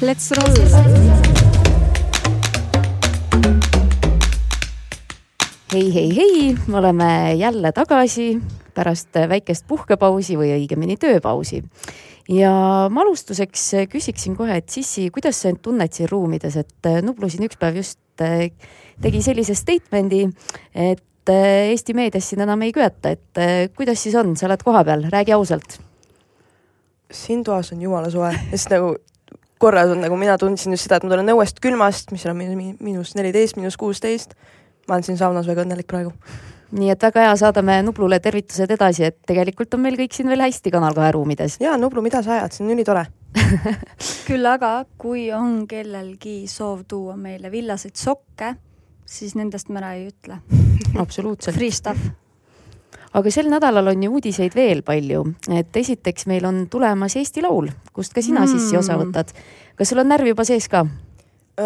Let's roll! hei, hei, hei, me oleme jälle tagasi pärast väikest puhkepausi või õigemini tööpausi. ja ma alustuseks küsiksin kohe, et Sissi, kuidas sa end tunned siin ruumides, et Nublu siin üks päev just eh, tegi sellise statement'i, et eh, Eesti meedias sind enam ei köeta, et eh, kuidas siis on, sa oled kohapeal, räägi ausalt. siin toas on jumala soe, sest nagu korra on nagu mina tundsin just seda, et ma tulen õuest külmast, mis on miinus neliteist, miinus kuusteist ma olen siin saunas väga õnnelik praegu. nii et väga hea, saadame Nublule tervitused edasi, et tegelikult on meil kõik siin veel hästi Kanal kahe ruumides. ja Nublu, mida sa ajad, see on ülitore küll aga, kui on kellelgi soov tuua meile villaseid sokke, siis nendest me ära ei ütle absoluutselt. Free stuff aga sel nädalal on ju uudiseid veel palju, et esiteks meil on tulemas Eesti Laul, kust ka sina mm. sissi osa võtad. kas sul on närv juba sees ka?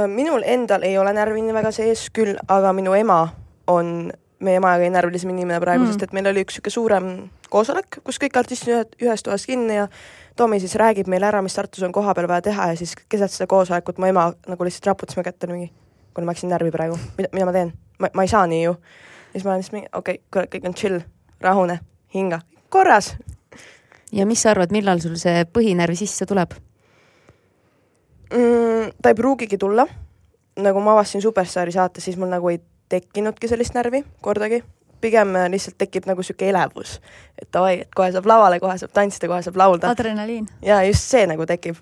Minul endal ei ole närvi nii väga sees küll, aga minu ema on meie emaga kõige närvilisem inimene praegu mm., sest et meil oli üks niisugune suurem koosolek, kus kõik artistid ühed, ühes toas kinni ja Tomi siis räägib meile ära, mis Tartus on kohapeal vaja teha ja siis keset seda koosolekut mu ema nagu lihtsalt raputas mu kätte mingi, kuule ma läksin närvi praegu, mida, mida ma teen? ma, ma ei saa nii ju. ja siis ma olen lihtsalt mingi, okei okay,, kuule kõik on chill, rahune, hinga, korras. ja mis sa arvad, millal sul see põhinärv sisse tuleb? mm,? ta ei pruugigi tulla. nagu ma avastasin Superstaari saate, siis mul nagu ei tekkinudki sellist närvi kordagi. pigem äh, lihtsalt tekib nagu sihuke elevus, et davai, et kohe saab lavale, kohe saab tantsida, kohe saab laulda. adrenaliin. ja just see nagu tekib.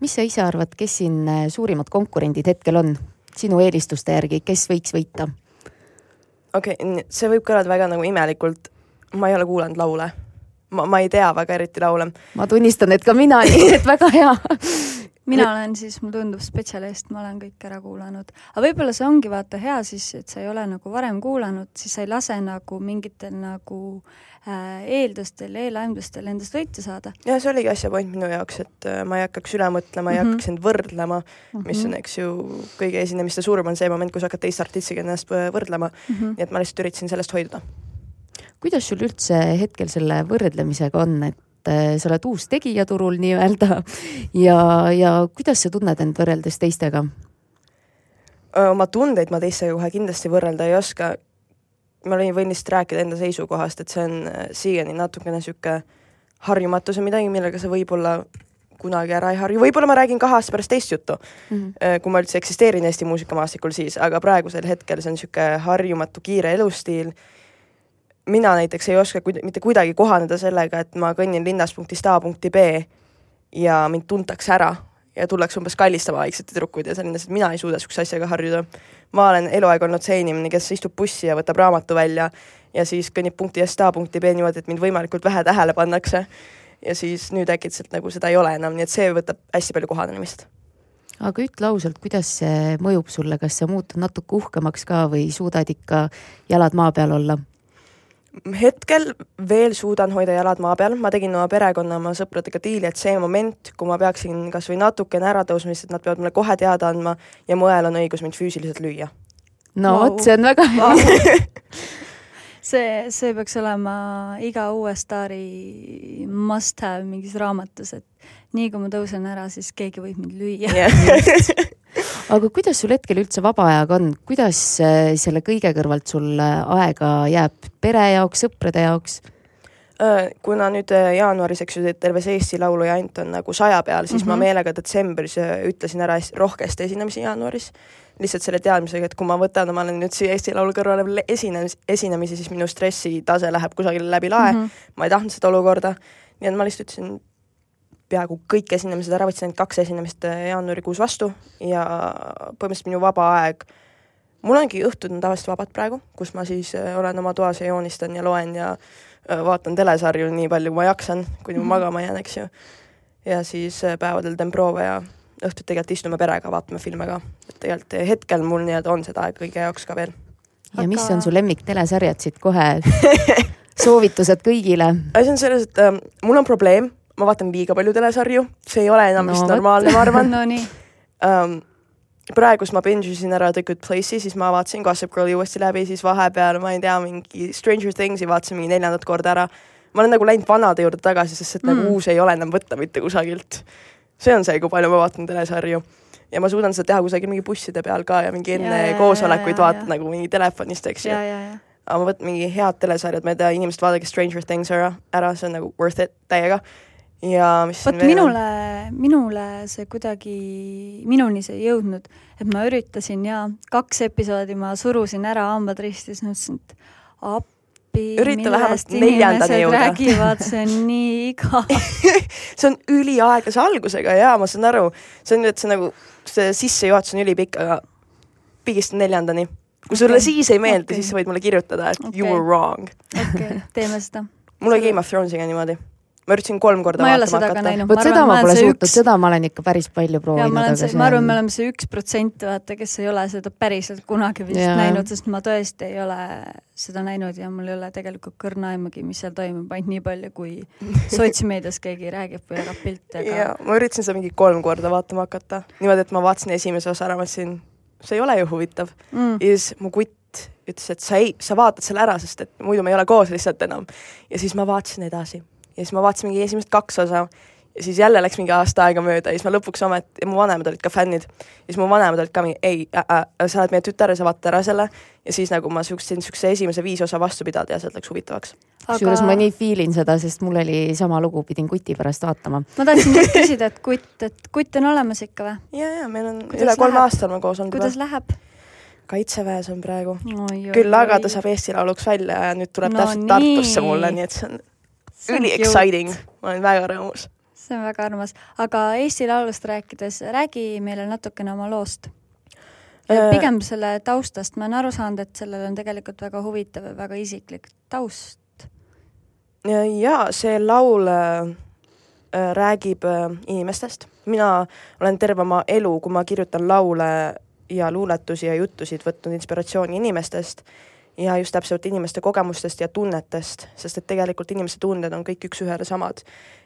mis sa ise arvad, kes siin äh, suurimad konkurendid hetkel on sinu eelistuste järgi, kes võiks võita? Okei okay,, see võib kõlada väga nagu imelikult. ma ei ole kuulanud laule ma, ma ei tea väga eriti laule. ma tunnistan, et ka mina, nii et väga hea mina olen siis, mulle tundub, spetsialist, ma olen kõik ära kuulanud. aga võib-olla see ongi vaata hea siis, et sa ei ole nagu varem kuulanud, siis sa ei lase nagu mingitel nagu äh, eeldustel, eelaimdustel endast võitu saada. ja see oligi asja point minu jaoks, et äh, ma ei hakkaks üle mõtlema mm, -hmm. ei mhm. hakkaks end võrdlema mm, -hmm. mis on, eks ju, kõigi esinemiste suurim on see moment, kui sa hakkad teiste artistiga ennast võrdlema mm. -hmm. nii et ma lihtsalt üritasin sellest hoiduda. kuidas sul üldse hetkel selle võrdlemisega on, et et äh, sa oled uus tegija turul nii-öelda ja, ja kuidas sa tunned end võrreldes teistega? oma tundeid ma teistega kohe kindlasti võrrelda ei oska. ma võin lihtsalt rääkida enda seisukohast, et see on äh, siiani natukene niisugune harjumatus ja midagi, millega sa võib-olla kunagi ära ei harju, võib-olla ma räägin kahe aasta pärast teist juttu mm, -hmm. kui ma üldse eksisteerin Eesti muusikamaastikul siis, aga praegusel hetkel see on niisugune harjumatu kiire elustiil mina näiteks ei oska kuid-, mitte kuidagi kohaneda sellega, et ma kõnnin linnast punktist A punkti B ja mind tuntakse ära ja tullakse umbes kallistama väikseid tüdrukuid ja selline, et mina ei suuda niisuguse asjaga harjuda. ma olen eluaeg olnud see inimene, kes istub bussi ja võtab raamatu välja ja siis kõnnib punktist A punkti B niimoodi, et mind võimalikult vähe tähele pannakse. ja siis nüüd äkitselt nagu seda ei ole enam, nii et see võtab hästi palju kohanemist aga ütle ausalt, kuidas see mõjub sulle, kas sa muutud natuke uhkemaks ka või suudad ikka jalad maa peal olla? Hetkel veel suudan hoida jalad maa peal, ma tegin oma perekonna, oma sõpradega diili, et see moment, kui ma peaksin kas või natukene ära tõusma, siis et nad peavad mulle kohe teada andma ja mu õel on õigus mind füüsiliselt lüüa. no vot wow., see on väga hea see, see peaks olema iga uue staari must have mingis raamatus, et nii kui ma tõusen ära, siis keegi võib mind lüüa yeah. aga kuidas sul hetkel üldse vaba ajaga on, kuidas äh, selle kõige kõrvalt sul äh, aega jääb pere jaoks, sõprade jaoks? Äh, kuna nüüd jaanuaris, eks ju, terve see Eesti Laulu ja Ant on nagu saja peal, siis mm -hmm. ma mhm. meelega detsembris ütlesin ära rohkesti esinemisi jaanuaris. lihtsalt selle teadmisega, et kui ma võtan omale nüüd siia Eesti Laulu kõrvale veel esinemisi, esinemisi, siis minu stressitase läheb kusagile läbi lae mm. -hmm. ma ei tahtnud seda olukorda. nii et ma lihtsalt ütlesin peaaegu kõik esinemised ära, võtsin ainult kaks esinemist äh, jaanuarikuus vastu ja põhimõtteliselt minu vaba aeg, mul ongi õhtud on tavaliselt vabad praegu, kus ma siis äh, olen oma toas ja joonistan ja loen ja äh, vaatan telesarju nii palju, kui ma jaksan, kuni ma mm -hmm. magama jään, eks ju. ja siis päevadel teen proove ja õhtul tegelikult istume perega, vaatame filme ka. et tegelikult hetkel mul nii-öelda on seda aega kõige jaoks ka veel. ja mis on su lemmiktelesarjad siit kohe soovitused kõigile? asi on selles, et äh, mul on probleem ma vaatan liiga palju telesarju, see ei ole enam no, vist normaalne, ma arvan no nii um, praegust ma binge isin ära The Good Place'i, siis ma vaatasin Gossip Girli uuesti läbi, siis vahepeal ma ei tea, mingi Stranger Things'i vaatasin mingi neljandat korda ära. ma olen nagu läinud vanade juurde tagasi, sest et nagu mm. nagu uus ei ole enam võtta mitte kusagilt. see on see, kui palju ma vaatan telesarju. ja ma suudan seda teha kusagil mingi busside peal ka ja mingi enne Ja, koosolekuid vaatad nagu mingi telefonist, eks ju aga ma võtan mingi head telesarjad, ma ei tea, inimesed vaadake Stranger Things ära, ära, see on nagu worth it täiega. Ja mis vot minule, minule see kuidagi, minuni see ei jõudnud, et ma üritasin ja kaks episoodi ma surusin ära hambad ristis, mõtlesin, et appi, Ürita vähemalt neljandani jõuda. räägivad, see on nii igav. see on üliaeglase algusega ja ma saan aru, see on nüüd see nagu, see sissejuhatus on ülipikk, aga pigistan neljandani. kui sulle Okei. siis ei meeldi Okei. siis sa võid mulle kirjutada, et you Okei. were wrong. okei okay,, teeme seda. mul oli Game of Thronesiga niimoodi. Ma üritasin kolm korda ma ei ole vaatama hakata. näinud. vot seda ma pole suutnud, seda ma olen ikka päris palju ja proovinud, ma see, ma arvan, me oleme see üks protsent, vaata, kes ei ole seda päriselt kunagi vist Jaa. näinud, sest ma tõesti ei ole seda näinud ja mul ei ole tegelikult kõrna aimugi, mis seal toimub, ainult nii palju, kui sotsmeedias keegi räägib või jagab pilte, ja aga ma üritasin seda mingi kolm korda vaatama hakata. niimoodi, et ma vaatasin esimese osa ära, mõtlesin, see ei ole ju huvitav. mm. ja siis mu kutt ütles, et sa ei, sa vaatad selle ära, sest et muidu me ei ole koos lihtsalt enam. ja siis ma vaatasin edasi ja siis ma vaatasin mingi esimesed kaks osa ja siis jälle läks mingi aasta aega mööda ja siis ma lõpuks ometi, ja mu vanemad olid ka fännid. ja siis mu vanemad olid ka mingi ei äh,, äh, sa oled meie tütar ja sa vaatad ära selle. ja siis nagu ma suutsin siukse esimese viis osa vastu pidada ja sealt läks huvitavaks. kusjuures ma nii feel in seda, sest mul oli sama lugu, pidin kuti pärast vaatama. ma tahtsin just küsida, et kutt, et kutt on olemas ikka või? ja, ja meil on Kuidas üle kolme läheb? aasta oleme koos olnud kuidas juba. läheb? kaitseväes on praegu. oi, küll aga ta saab Eesti Lauluks välja ja nüüd tuleb No no täpselt nii. Tartusse mulle, nii et see on üli exciting, ma olen väga rõõmus. see on väga armas, aga Eesti Laulust rääkides, räägi meile natukene oma loost. Äh, pigem selle taustast, ma olen aru saanud, et sellel on tegelikult väga huvitav ja väga isiklik taust. ja see laul äh, äh, räägib inimestest. mina olen terve oma elu, kui ma kirjutan laule ja luuletusi ja juttusid, võtnud inspiratsiooni inimestest ja just täpselt inimeste kogemustest ja tunnetest, sest et tegelikult inimeste tunded on kõik üks-ühele samad.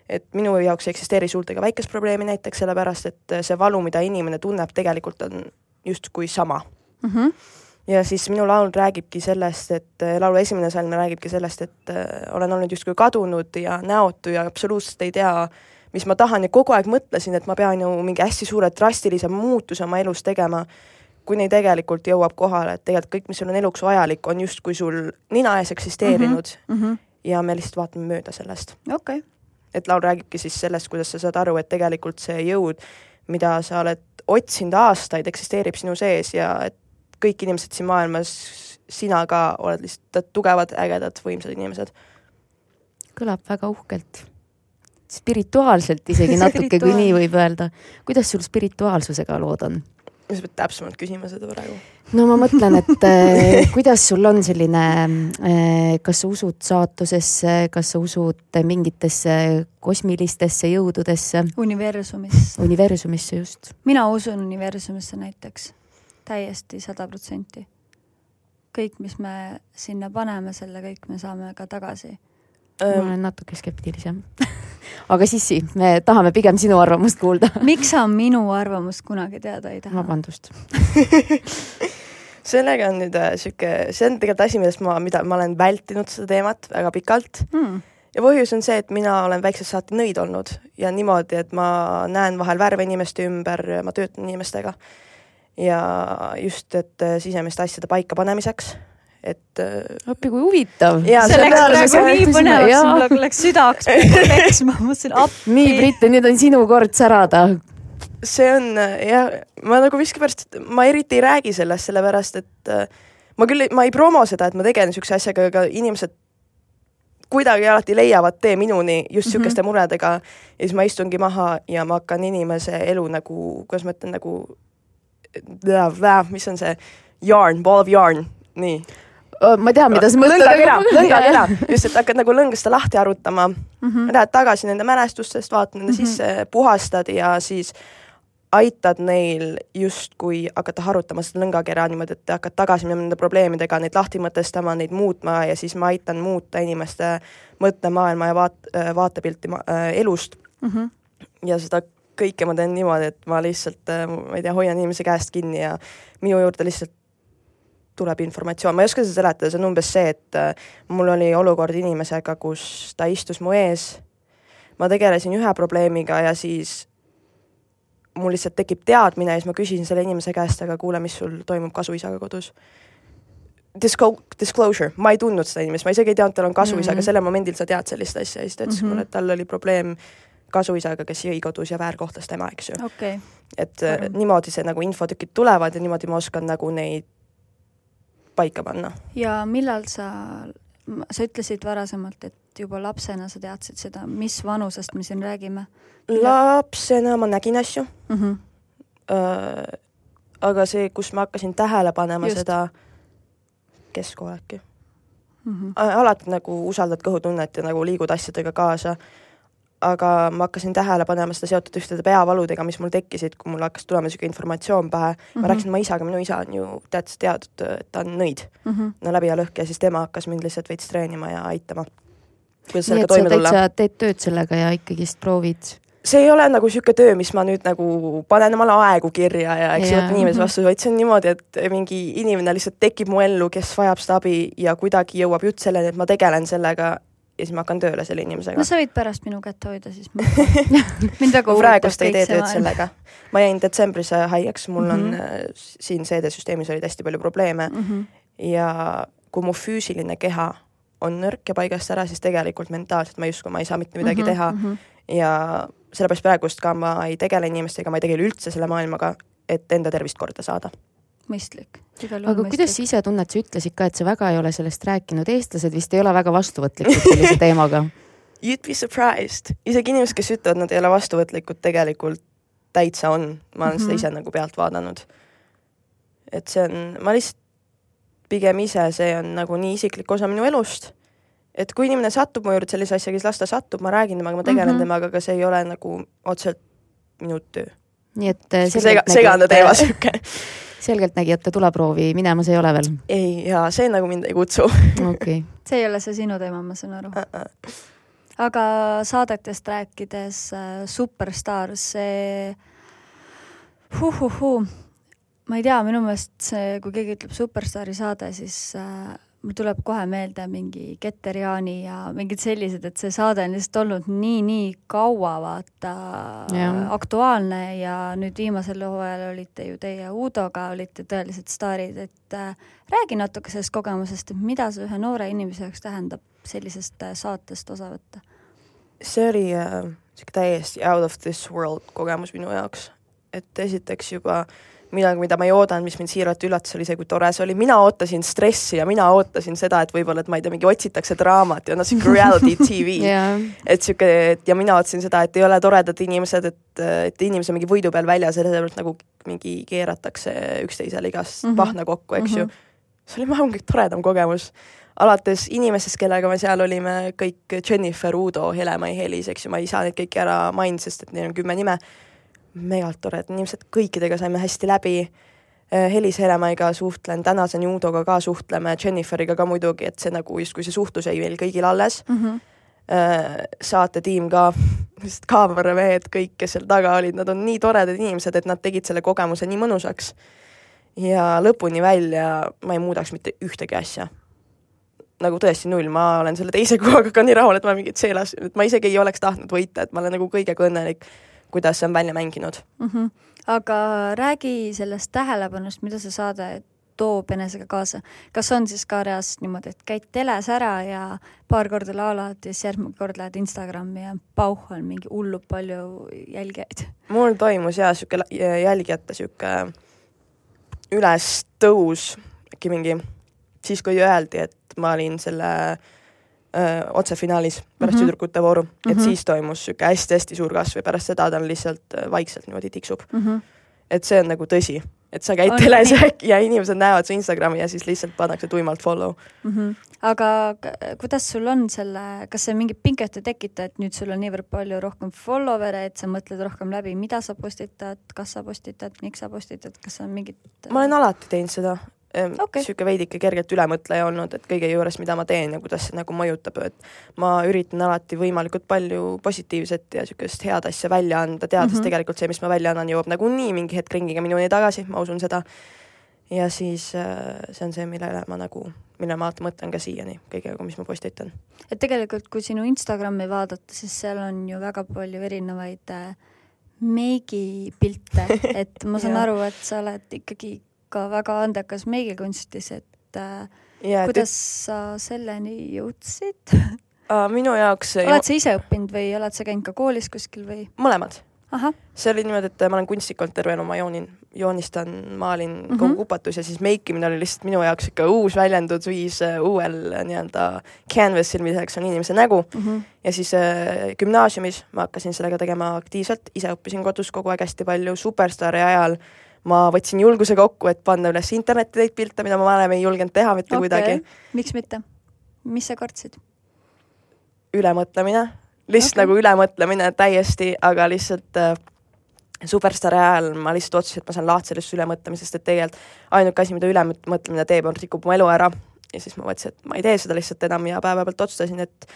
et minu jaoks ei eksisteeri suurtega väikest probleemi näiteks sellepärast, et see valu, mida inimene tunneb, tegelikult on justkui sama Mm -hmm. ja siis minu laul räägibki sellest, et laulu esimene salm räägibki sellest, et äh, olen olnud justkui kadunud ja näotu ja absoluutselt ei tea, mis ma tahan ja kogu aeg mõtlesin, et ma pean ju mingi hästi suure drastilise muutuse oma elus tegema, kuni tegelikult jõuab kohale, et tegelikult kõik, mis sul on eluks vajalik, on justkui sul nina ees eksisteerinud mm Mm -hmm. ja me lihtsalt vaatame mööda sellest. okei okay., et laul räägibki siis sellest, kuidas sa saad aru, et tegelikult see jõud, mida sa oled otsinud aastaid, eksisteerib sinu sees ja et kõik inimesed siin maailmas, sina ka oled lihtsalt tugevad, ägedad, võimsad inimesed. kõlab väga uhkelt. spirituaalselt isegi natuke, kui nii võib öelda. kuidas sul spirituaalsusega lood on? Sa pead täpsemalt küsima seda praegu. no ma mõtlen, et äh, kuidas sul on selline äh,, kas sa usud saatusesse, kas sa usud mingitesse kosmilistesse jõududesse, universumis. universumisse just? mina usun universumisse näiteks täiesti sada protsenti. kõik, mis me sinna paneme, selle kõik me saame ka tagasi. Ma olen natuke skeptilisem. aga Sissi, me tahame pigem sinu arvamust kuulda. miks sa minu arvamust kunagi teada ei taha? vabandust. sellega on nüüd äh, sihuke, see on tegelikult asi, millest ma, mida ma olen vältinud seda teemat väga pikalt Hmm. ja põhjus on see, et mina olen väiksest saati nõid olnud ja niimoodi, et ma näen vahel värve inimeste ümber, ma töötan inimestega. ja just, et äh, sisemiste asjade paikapanemiseks, et äh, appi, kui huvitav. See läks praegu nii põnevaks, mul läks süda hakkas peksma, ma mõtlesin appi. nii, Brit, nüüd on sinu kord särada. see on äh, jah, ma nagu miskipärast, ma eriti ei räägi sellest, sellepärast et äh, ma küll, ma ei promo seda, et ma tegelen niisuguse asjaga, aga inimesed kuidagi alati leiavad tee minuni just niisuguste mm -hmm. muredega ja siis ma istungi maha ja ma hakkan inimese elu nagu, kuidas ma ütlen, nagu mis on see yarn, ball of yarn, nii ma tean, mida sa mõtled. lõngakera, lõngakera, just, et hakkad nagu lõngast lahti arutama mm. -hmm. lähed tagasi nende mälestustest, vaatad nende mm -hmm. sisse, puhastad ja siis aitad neil justkui hakata harutama seda lõngakera niimoodi, et hakkad tagasi minema nende probleemidega, neid lahti mõtestama, neid muutma ja siis ma aitan muuta inimeste mõttemaailma ja vaat-, vaatepilti ma- äh, elust Mhm. ja seda kõike ma teen niimoodi, et ma lihtsalt, ma ei tea, hoian inimese käest kinni ja minu juurde lihtsalt tuleb informatsioon, ma ei oska seda seletada, see on umbes see, et äh, mul oli olukord inimesega, kus ta istus mu ees, ma tegelesin ühe probleemiga ja siis mul lihtsalt tekib teadmine ja siis ma küsin selle inimese käest, aga kuule, mis sul toimub kasuisaga kodus. Disco-, disclosure, ma ei tundnud seda inimest, ma isegi ei teadnud, tal on kasuisa mm, -hmm. aga sellel momendil sa tead sellist asja. Ja siis ta ütles mm -hmm. mulle, et tal oli probleem kasuisaga, kes jõi kodus ja väärkohtles tema, eks ju. Okay.. et äh, niimoodi see nagu infotükid tulevad ja niimoodi ma oskan nagu neid paika panna. ja millal sa, sa ütlesid varasemalt, et juba lapsena sa teadsid seda, mis vanusest me siin räägime? lapsena ma nägin asju mm. -hmm. Äh, aga see, kus ma hakkasin tähele panema Just. seda keskkool äkki mm. -hmm. alati nagu usaldad kõhutunnet ja nagu liigud asjadega kaasa aga ma hakkasin tähele panema seda seotud ühtede peavaludega, mis mul tekkisid, kui mul hakkas tulema niisugune informatsioon pähe mm. -hmm. ma rääkisin oma isaga, minu isa on ju tead, teadnud, et ta on nõid mm, -hmm. no läbi ja lõhki ja siis tema hakkas mind lihtsalt veits treenima ja aitama. nii et sa täitsa teed tööd sellega ja ikkagist proovid? see ei ole nagu niisugune töö, mis ma nüüd nagu panen omale aegu kirja ja eks võtan inimese vastu, vaid see on niimoodi, et mingi inimene lihtsalt tekib mu ellu, kes vajab seda abi ja kuidagi jõuab jutt selleni, et ma tegelen sellega ja siis ma hakkan tööle selle inimesega. no sa võid pärast minu kätt hoida siis mind väga huvitab praegust ei tee tööd sellega. ma jäin detsembris haigeks, mul mm -hmm. on mhm. äh, siin seedesüsteemis olid hästi palju probleeme mm -hmm. ja kui mu füüsiline keha on nõrk ja paigast ära, siis tegelikult mentaalselt ma justkui ma ei saa mitte midagi mm -hmm, teha mm -hmm. ja sellepärast praegust ka ma ei tegele inimestega, ma ei tegele üldse selle maailmaga, et enda tervist korda saada mõistlik. aga mõistlik. kuidas sa ise tunned, sa ütlesid ka, et sa väga ei ole sellest rääkinud, eestlased vist ei ole väga vastuvõtlikud sellise teemaga You'd be surprised, isegi inimesed, kes ütlevad, nad ei ole vastuvõtlikud, tegelikult täitsa on, ma olen mm -hmm. seda mhm. ise nagu pealt vaadanud. et see on, ma lihtsalt pigem ise, see on nagu nii isiklik osa minu elust, et kui inimene satub mu juurde sellise asjaga, siis las ta satub, ma räägin temaga, ma tegelen mm -hmm. temaga, aga see ei ole nagu otseselt minu töö. nii et äh, sega, segane teema sihuke selgeltnägijate tuleproovi minemas ei ole veel? ei, jaa, see nagu mind ei kutsu okay. see ei ole see sinu teema, ma saan aru uh. -uh. aga saadetest rääkides äh,, Superstaar, see huh-huh-huh, ma ei tea, minu meelest see, kui keegi ütleb Superstaari saade, siis äh, mul tuleb kohe meelde mingi Keter Jaani ja mingid sellised, et see saade on lihtsalt olnud nii-nii kaua vaata ja. aktuaalne ja nüüd viimasel hooajal olite ju teie Uudoga, olite tõelised staarid, et äh, räägi natuke sellest kogemusest, et mida see ühe noore inimese jaoks tähendab sellisest äh, saatest osa võtta? see oli äh, täiesti out of this world kogemus minu jaoks, et esiteks juba äh, midagi, mida ma ei oodanud, mis mind siiralt üllatas, oli see, kui tore see oli, mina ootasin stressi ja mina ootasin seda, et võib-olla, et ma ei tea, mingi otsitakse draamat ja noh, sihuke reality tv yeah.. et sihuke, et ja mina ootasin seda, et ei ole toredad inimesed, et, et inimesed on mingi võidu peal väljas ja sellepärast nagu mingi keeratakse üksteisele igast mm -hmm. pahna kokku, eks mm -hmm. ju. see oli, ma arvan, kõige toredam kogemus alates inimestest, kellega me seal olime, kõik Jennifer, Udo, Hele-Mai, Helis, eks ju, ma ei saa neid kõiki ära mainida, sest et neil on kümme nime megalt toredad inimesed, kõikidega saime hästi läbi. Äh, Helis Heremaiga suhtlen, tänase Judoga ka suhtleme, Jenniferiga ka muidugi, et see nagu justkui see suhtlus jäi meil kõigil alles mm. -hmm. saatetiim ka, lihtsalt kaameramehed, kõik, kes seal taga olid, nad on nii toredad inimesed, et nad tegid selle kogemuse nii mõnusaks. ja lõpuni välja ma ei muudaks mitte ühtegi asja nagu tõesti null, ma olen selle teise kohaga ka nii rahul, et ma mingit seelas, et ma isegi ei oleks tahtnud võita, et ma olen nagu kõigega õnnelik kuidas see on välja mänginud mm. -hmm. aga räägi sellest tähelepanust, mida see saade toob enesega kaasa. kas on siis ka reaalselt niimoodi, et käid teles ära ja paar korda laulad ja siis järgmine kord lähed Instagrami ja pauh on mingi hullult palju jälgijaid? mul toimus jaa sihuke jälgijate sihuke ülestõus, äkki mingi siis, kui öeldi, et ma olin selle äh, öö, otsefinaalis pärast mm -hmm. tüdrukute vooru, et mm -hmm. siis toimus niisugune hästi-hästi suur kasv ja pärast seda ta on lihtsalt vaikselt niimoodi tiksub mm. -hmm. et see on nagu tõsi, et sa käid teles ja, inimesed näevad su Instagrami ja siis lihtsalt pannakse tuimalt follow mm. -hmm. aga kuidas sul on selle, kas see mingit pinget ei tekita, et nüüd sul on niivõrd palju rohkem follower'e, et sa mõtled rohkem läbi, mida sa postitad, kas sa postitad, miks sa postitad, kas on mingid ma olen alati teinud seda, okay. niisugune veidike kergelt ülemõtleja olnud, et kõige juures, mida ma teen ja kuidas see nagu mõjutab, et ma üritan alati võimalikult palju positiivset ja niisugust head asja välja anda, teades mm -hmm. tegelikult see, mis ma välja annan, jõuab nagunii mingi hetk ringiga minuni tagasi, ma usun seda. ja siis äh, see on see, millele ma nagu, millele ma mõtlen ka siiani kõigega, mis ma postitan. et tegelikult, kui sinu Instagrami vaadata, siis seal on ju väga palju erinevaid äh, meigipilte, et ma saan aru, et sa oled ikkagi ka väga andekas meigikunstis, et äh, ja kuidas sa selleni jõudsid? minu jaoks oled sa ise õppinud või oled sa käinud ka koolis kuskil või? mõlemad see oli niimoodi, et ma olen kunstnik olnud terve elu, ma joonin, joonistan, maalin mm -hmm. Kogu kupatus ja siis meikimine oli lihtsalt minu jaoks ikka uus väljendusviis äh, uuel äh, nii-öelda canvas'il, milleks on inimese nägu mm. -hmm. ja siis äh, gümnaasiumis ma hakkasin sellega tegema aktiivselt, ise õppisin kodus kogu aeg hästi palju, Superstaari ajal ma võtsin julguse kokku, et panna üles internetti neid pilte, mida ma varem ei julgenud teha mitte okay. kuidagi. miks mitte? mis sa kartsid? ülemõtlemine, lihtsalt okay. nagu ülemõtlemine täiesti, aga lihtsalt äh, superstaari ajal ma lihtsalt otsustasin, et ma saan lahti sellest ülemõtlemisest, et tegelikult ainuke asi, mida ülemõtlemine teeb, on rikub mu elu ära. ja siis ma mõtlesin, et ma ei tee seda lihtsalt enam ja päevapealt otsustasin, et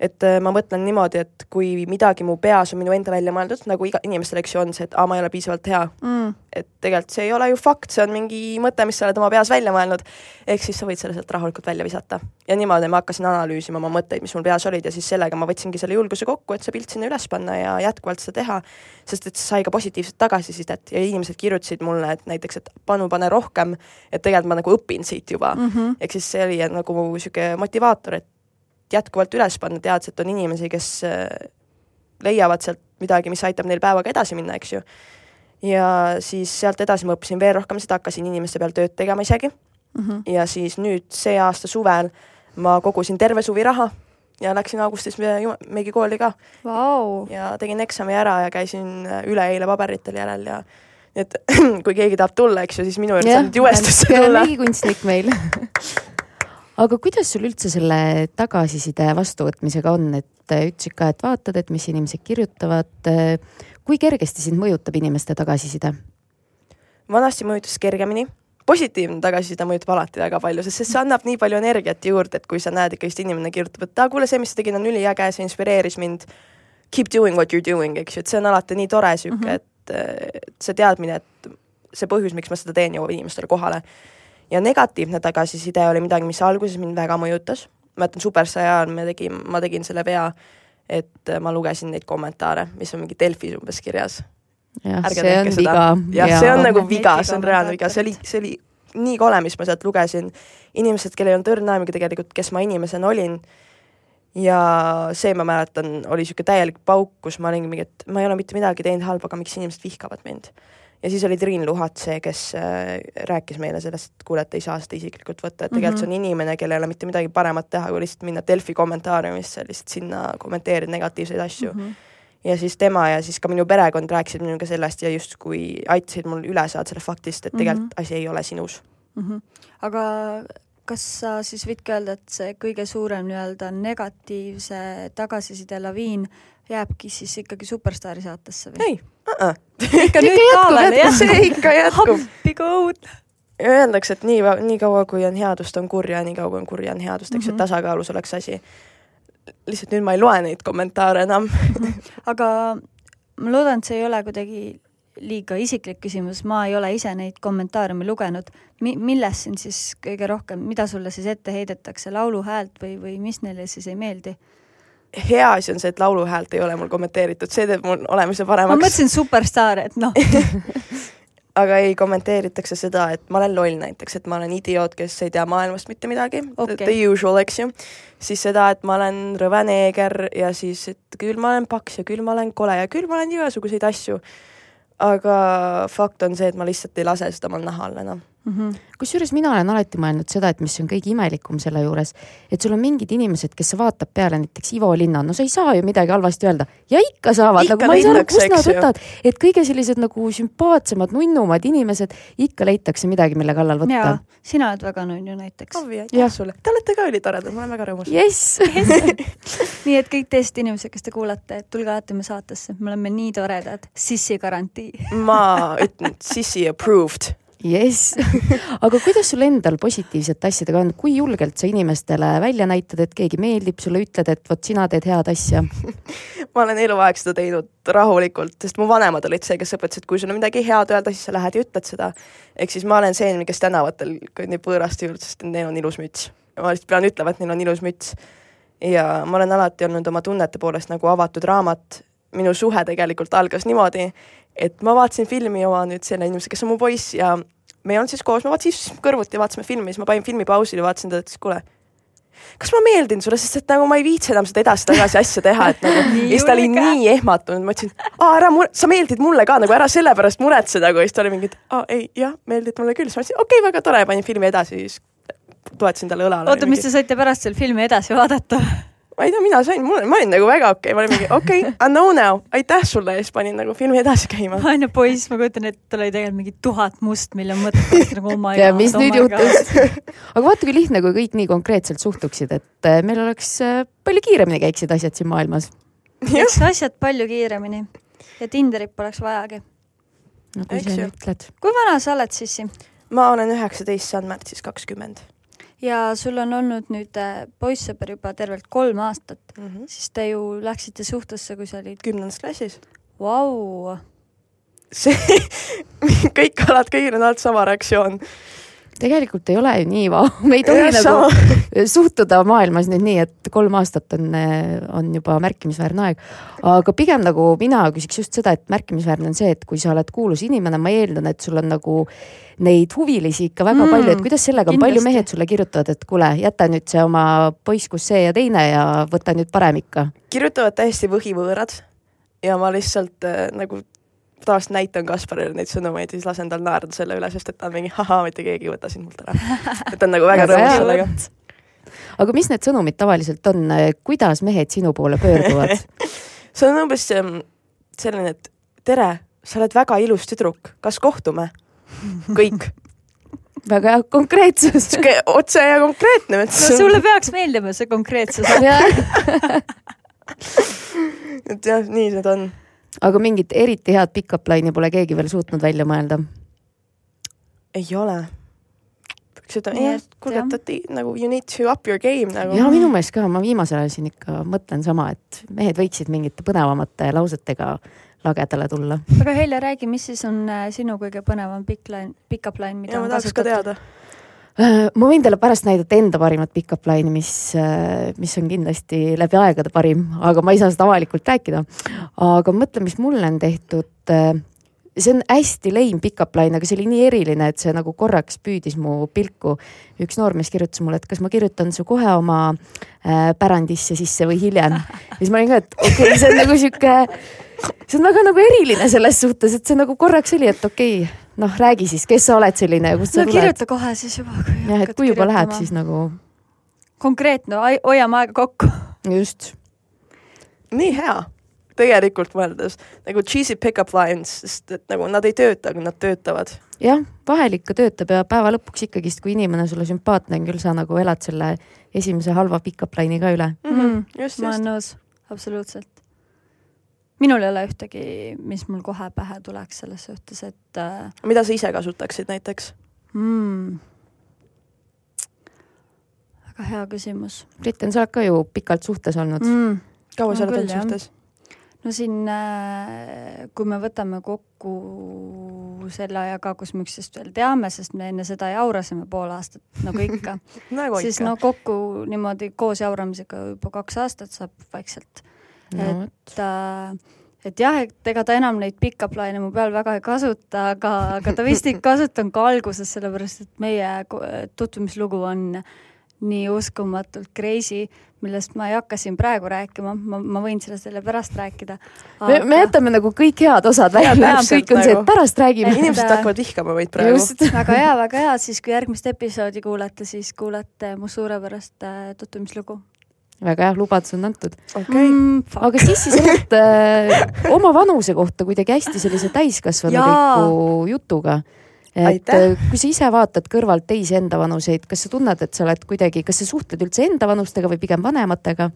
et äh, ma mõtlen niimoodi, et kui midagi mu peas on minu enda välja mõeldud, nagu iga inimestel, eks ju, on see, et aa, ma ei ole piisavalt hea, mm. et tegelikult see ei ole ju fakt, see on mingi mõte, mis sa oled oma peas välja mõelnud, ehk siis sa võid selle sealt rahulikult välja visata. ja niimoodi ma hakkasin analüüsima oma mõtteid, mis mul peas olid ja siis sellega ma võtsingi selle julguse kokku, et see pilt sinna üles panna ja jätkuvalt seda teha, sest et see sai ka positiivset tagasisidet ja inimesed kirjutasid mulle, et näiteks, et panu, pane rohkem, et tegelikult ma nagu õpin siit juba Mm -hmm. ehk siis see oli nagu niisugune motivaator, et jätkuvalt üles panna, teades, et on inimesi, kes äh, leiavad sealt midagi, mis aitab neil päevaga edasi minna, eks ju. ja siis sealt edasi ma õppisin veel rohkem seda, hakkasin inimeste peal tööd tegema isegi Mm -hmm. ja siis nüüd see aasta suvel ma kogusin terve suvi raha ja läksin augustis me- meigikooli ka Vau, ja tegin eksami ära ja käisin äh, üleeile paberitel järel ja et kui keegi tahab tulla, eks ju, siis minu juurde saab nüüd juvestasse tulla. meigikunstnik meil aga kuidas sul üldse selle tagasiside vastuvõtmisega on, et äh, ütlesid ka, et vaatad, et mis inimesed kirjutavad. kui kergesti sind mõjutab inimeste tagasiside? vanasti mõjutas kergemini, positiivne tagasiside mõjutab alati väga palju, sest see annab nii palju energiat juurde, et kui sa näed ikkagist inimene kirjutab, et aa, kuule, see, mis sa tegid, on üliäge, see inspireeris mind. Keep doing what you are doing, eks ju, et see on alati nii tore sihuke mm, -hmm. et äh, et see teadmine, et see põhjus, miks ma seda teen, jõuab inimestele kohale. Ja negatiivne tagasiside oli midagi, mis alguses mind väga mõjutas. ma mäletan Superstaari ajal me tegime, ma tegin selle vea, et äh, ma lugesin neid kommentaare, mis on mingi Delfis umbes kirjas jah, see on seda. viga. jah, see on nagu viga, see on reaalne viga, see oli, see oli nii kole, mis ma sealt lugesin. inimesed, kellel ei olnud õrna aimugi tegelikult, kes ma inimesena olin. ja see, ma mäletan, oli niisugune täielik pauk, kus ma olingi mingi, et ma ei ole mitte midagi teinud halba, aga miks inimesed vihkavad mind. Ja siis oli Triin Luhat see, kes äh, rääkis meile sellest, et kuule, et ei saa seda isiklikult võtta, et tegelikult Mhm. see on inimene, kellel ei ole mitte midagi paremat teha, kui lihtsalt minna Delfi kommentaariumisse, lihtsalt sinna kommenteerida negatiivseid asju Mhm. ja siis tema ja siis ka minu perekond rääkisid minuga sellest ja justkui aitasid mul üle saada selle faktist, et tegelikult mm Mhm. -hmm. asi ei ole sinus. mm. -hmm. aga kas sa siis võidki öelda, et see kõige suurem nii-öelda negatiivse tagasiside laviin jääbki siis ikkagi Superstaari saatesse või? ei uh, -uh. ikka nüüd ka veel jah? see ikka jätkub. appi kui õudne. Öeldakse, et nii, nii kaua, kui on headust, on kurja, nii kaua, kui on kurja, on headust, eks ju, Mhm. et tasakaalus oleks asi. lihtsalt nüüd ma ei loe neid kommentaare enam. aga ma loodan, et see ei ole kuidagi liiga isiklik küsimus, ma ei ole ise neid kommentaariume lugenud. Mi-, millest sind siis kõige rohkem, mida sulle siis ette heidetakse, lauluhäält või, või mis neile siis ei meeldi? Hea asi on see, et lauluhäält ei ole mul kommenteeritud, see teeb mul olemise ma paremaks. mõtlesin superstaar, et noh, aga ei kommenteeritakse seda, et ma olen loll näiteks, et ma olen idioot, kes ei tea maailmast mitte midagi Okei. the usual, eks ju. siis seda, et ma olen rõve neeger ja siis, et küll ma olen paks ja küll ma olen kole ja küll ma olen igasuguseid asju. aga fakt on see, et ma lihtsalt ei lase seda omal nahal enam. Mhm. kusjuures mina olen alati mõelnud seda, et mis on kõige imelikum selle juures, et sul on mingid inimesed, kes sa vaatad peale näiteks Ivo Linna, no sa ei saa ju midagi halvasti öelda. Ja ikka saavad, nagu ma ei saa aru, kust nad võtavad, et kõige sellised nagu sümpaatsemad, nunnumad inimesed, ikka leitakse midagi, mille kallal võtta. Sina oled väga nunnu näiteks. Aitäh sulle, te olete ka ülitoredad, ma olen väga rõõmus. jess nii et kõik teist inimesed, kes te kuulate, tulge alati me saatesse, me oleme nii toredad, sissi garantii. ma ütlen, sissi approved. Jess, aga kuidas sul endal positiivsete asjadega on, kui julgelt sa inimestele välja näitad, et keegi meeldib sulle, ütled, et vot sina teed head asja? ma olen eluaeg seda teinud rahulikult, sest mu vanemad olid see, kes õpetasid, kui sul on midagi head öelda, siis sa lähed ja ütled seda. ehk siis ma olen see inimene, kes tänavatel kõnnib võõraste juurde, sest neil on ilus müts. ma lihtsalt pean ütlema, et neil on ilus müts. ja ma olen alati olnud oma tunnete poolest nagu avatud raamat minu suhe tegelikult algas niimoodi, et ma vaatasin filmi oma nüüd selle inimesega, kes on mu poiss ja me ei olnud siis koos, me vaatasime siis kõrvuti, vaatasime filmi, siis ma panin filmi pausile, vaatasin teda, ütles kuule, kas ma meeldin sulle, sest et nagu ma ei viitsi enam seda edasi-tagasi asja teha, et nagu ja siis ta oli nii ehmatunud, ma ütlesin, aa ära mure-, sa meeldid mulle ka nagu ära selle pärast muretse nagu, siis ta oli mingi, et aa ei, jah, meeldid mulle küll, siis ma ütlesin, okei okay,, väga tore, panin filmi edasi, siis toetasin talle õlale. oota, mis te saite pärast seal filmi edasi vaadata? Ma ei tea, mina sain, mul, ma olin nagu väga okei okay., ma olin mingi okei okay,, I know now, aitäh sulle ja siis panin nagu filmi edasi käima. ju poiss, ma kujutan ette, tal oli tegelikult mingi tuhat mustmiljon mõtet nagu oh my god. ja mis oh nüüd juhtus aga vaata kui lihtne, kui kõik nii konkreetselt suhtuksid, et äh, meil oleks äh, palju kiiremini käiksid asjad siin maailmas. Läks asjad palju kiiremini ja Tinderit poleks vajagi. no kui sa nüüd ütled. kui vana sa oled, Sissi? ma olen üheksateist, saan märtsis kakskümmend ja sul on olnud nüüd äh, poissõber juba tervelt kolm aastat mm, -hmm. siis te ju läksite suhtesse, kui sa olid kümnendas klassis. Vau! see kõik alad, kõigil on alati sama reaktsioon tegelikult ei ole ju nii vau, me ei tohi ja, nagu sama. suhtuda maailmas nüüd nii, et kolm aastat on, on juba märkimisväärne aeg. aga pigem nagu mina küsiks just seda, et märkimisväärne on see, et kui sa oled kuulus inimene, ma eeldan, et sul on nagu neid huvilisi ikka väga mm, palju, et kuidas sellega on, palju mehed sulle kirjutavad, et kuule, jäta nüüd see oma poiss, kus see ja teine ja võta nüüd parem ikka. kirjutavad täiesti võhivõõrad ja ma lihtsalt äh, nagu tavaliselt näitan Kasparile neid sõnumeid ja siis lasen tal naerda selle üle, sest et ta on mingi ahaa, mitte keegi ei võta sind mult ära. et ta on nagu väga rõõmus sellega. aga mis need sõnumid tavaliselt on, kuidas mehed sinu poole pöörduvad see on umbes ähm, selline, et tere, sa oled väga ilus tüdruk, kas kohtume? kõik väga hea konkreetsus. otse ja konkreetne. no sulle peaks meeldima see konkreetsus et jah, nii need on aga mingit eriti head pick-up line'i pole keegi veel suutnud välja mõelda? ei ole. seda jah, kuule, et nagu you need to up your game nagu. ja minu meelest ka, ma viimasel ajal siin ikka mõtlen sama, et mehed võiksid mingite põnevamate lausetega lagedale tulla. aga Helja, räägi, mis siis on äh, sinu kõige põnevam pikk line, pick-up line, mida ja, on kasutatud? Ma võin teile pärast näidata enda parimat pick-up line'i, mis, mis on kindlasti läbi aegade parim, aga ma ei saa seda avalikult rääkida. aga mõtle, mis mulle on tehtud. Äh, see on hästi lame pick-up line, aga see oli nii eriline, et see nagu korraks püüdis mu pilku. üks noormees kirjutas mulle, et kas ma kirjutan su kohe oma pärandisse sisse või hiljem. ja siis ma olin ka, et okei okay,, see on nagu sihuke, see on väga nagu eriline selles suhtes, et see nagu korraks oli, et okei okay, noh, räägi siis, kes sa oled selline ja kust sa no, tuled? kirjuta kohe siis juba. jah, et kui juba kirjutama. läheb, siis nagu. konkreetne, hoiame aega kokku. just. nii hea, tegelikult mõeldes nagu cheesy pick-up lines, sest et nagu nad ei tööta, aga nad töötavad. jah, vahel ikka töötab ja päeva lõpuks ikkagist, kui inimene sulle sümpaatne on, küll sa nagu elad selle esimese halva pick-up line'i ka üle mm. -hmm. just, just. ma olen nõus, absoluutselt minul ei ole ühtegi, mis mul kohe pähe tuleks selles suhtes, et äh.... mida sa ise kasutaksid näiteks mm.? väga hea küsimus. Britten, sa oled ka ju pikalt suhtes olnud mm.. kaua sa oled olnud suhtes? No siin, äh, kui me võtame kokku selle aja ka, kus me üksteist veel teame, sest me enne seda jaurasime pool aastat, nagu ikka nagu siis no kokku niimoodi koos jauramisega juba kaks aastat saab vaikselt. No, et äh, et jah, et ega ta enam neid pick-up laine mu peal väga ei kasuta, aga, aga ta vist ei kasutanud ka alguses, sellepärast et meie tutvumislugu on nii uskumatult crazy, millest ma ei hakka siin praegu rääkima, ma, ma võin sellest jälle pärast rääkida aga.... me, me jätame nagu kõik head osad välja, kõik on see, et nagu. pärast räägime. inimesed hakkavad vihkama meid praegu. väga hea, väga hea, siis kui järgmist episoodi kuulete, siis kuulete mu suurepärast äh, tutvumislugu väga hea, lubadus on antud okay. mm,. aga Sissi, sa oled äh, oma vanuse kohta kuidagi hästi sellise täiskasvanuliku jutuga. Et Aitäh. Äh, kui sa ise vaatad kõrvalt teisi enda vanuseid, kas sa tunned, et sa oled kuidagi, kas sa suhtled üldse enda vanustega või pigem vanematega?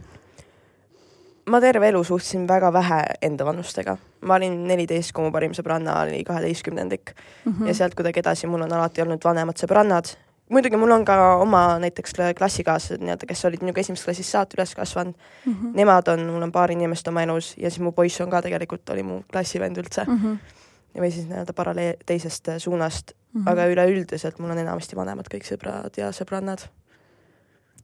ma terve elu suhtlesin väga vähe enda vanustega. ma olin neliteist, kui mu parim sõbranna oli kaheteistkümnendik mm -hmm. ja sealt kuidagi edasi mul on alati olnud vanemad sõbrannad muidugi mul on ka oma näiteks klassikaaslased nii-öelda, kes olid minuga esimesest klassist saati üles kasvanud mm. -hmm. Nemad on, mul on paar inimest oma elus ja siis mu poiss on ka tegelikult, oli mu klassivend üldse mm. -hmm. Või siis nii-öelda paralleel, teisest suunast mm, -hmm. aga üleüldiselt mul on enamasti vanemad kõik sõbrad ja sõbrannad.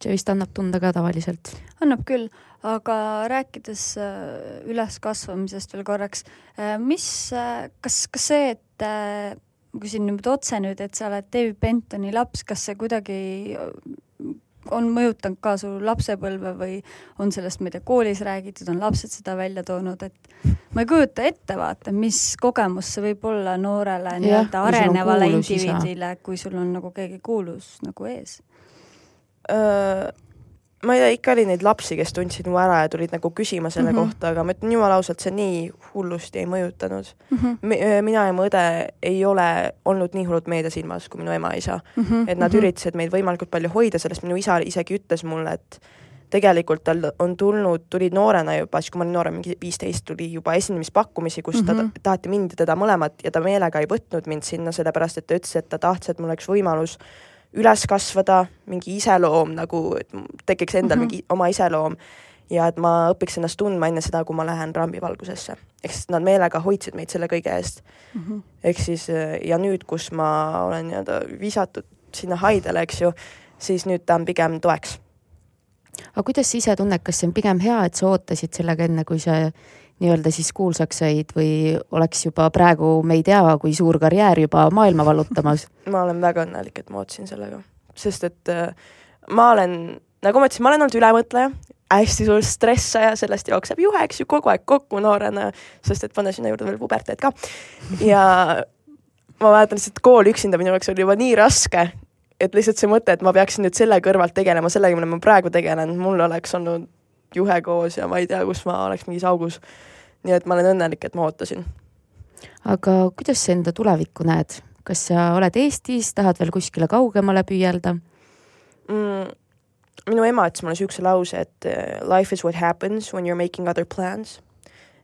see vist annab tunda ka tavaliselt. annab küll, aga rääkides äh, üleskasvamisest veel korraks, äh, mis, äh, kas, kas see, et ma küsin nüüd otse nüüd, et sa oled David Bentoni laps, kas see kuidagi on mõjutanud ka su lapsepõlve või on sellest, ma ei tea, koolis räägitud, on lapsed seda välja toonud, et ma ei kujuta ette, vaata, mis kogemus see võib olla noorele nii-öelda arenevale indiviidile, kui sul on nagu keegi kuulus nagu ees uh,? Ma ei tea, ikka oli neid lapsi, kes tundsid mu ära ja tulid nagu küsima selle mm -hmm. kohta, aga ma ütlen jumala ausalt, see nii hullusti ei mõjutanud mm. -hmm. mina ja mu õde ei ole olnud nii hullult meedias ilmas kui minu ema-isa mm. -hmm. et nad mm -hmm. üritasid meid võimalikult palju hoida, sellest minu isa isegi ütles mulle, et tegelikult tal on tulnud, tulid noorena juba, siis kui ma olin noorem, mingi viisteist, tuli juba esinemispakkumisi, kus mm -hmm. ta mhm. taheti mind ja teda mõlemat ja ta meelega ei võtnud mind sinna, sellepärast et ta ütles, et ta tahtis, et mul oleks võimalus üles kasvada, mingi iseloom nagu, et tekiks endal mm -hmm. mingi oma iseloom ja et ma õpiks ennast tundma enne seda, kui ma lähen rambivalgusesse. ehk siis nad meelega hoidsid meid selle kõige eest mm. -hmm. ehk siis ja nüüd, kus ma olen nii-öelda visatud sinna haidele, eks ju, siis nüüd ta on pigem toeks. aga kuidas sa ise tunned, kas see on pigem hea, et sa ootasid sellega enne, kui sa nii-öelda siis kuulsaks said või oleks juba praegu, me ei tea, kui suur karjäär juba maailma vallutamas? ma olen väga õnnelik, et ma ootasin sellega, sest et äh, ma olen, nagu ma ütlesin, ma olen olnud ülemõtleja, hästi suur stressaja, sellest jookseb juhe, eks ju, kogu aeg kokku noorena, sest et panna sinna juurde veel puberteed ka. ja ma mäletan lihtsalt kool üksinda minu jaoks oli juba nii raske, et lihtsalt see mõte, et ma peaksin nüüd selle kõrvalt tegelema sellega, millega ma praegu tegelen, mul oleks olnud juhe koos ja ma ei tea, kus ma oleks mingis augus. Nii et ma olen õnnelik, et ma ootasin. aga kuidas sa enda tulevikku näed, kas sa oled Eestis, tahad veel kuskile kaugemale püüelda mm,? minu ema ütles mulle niisuguse lause, et eh, life is what happens when you are making other plans.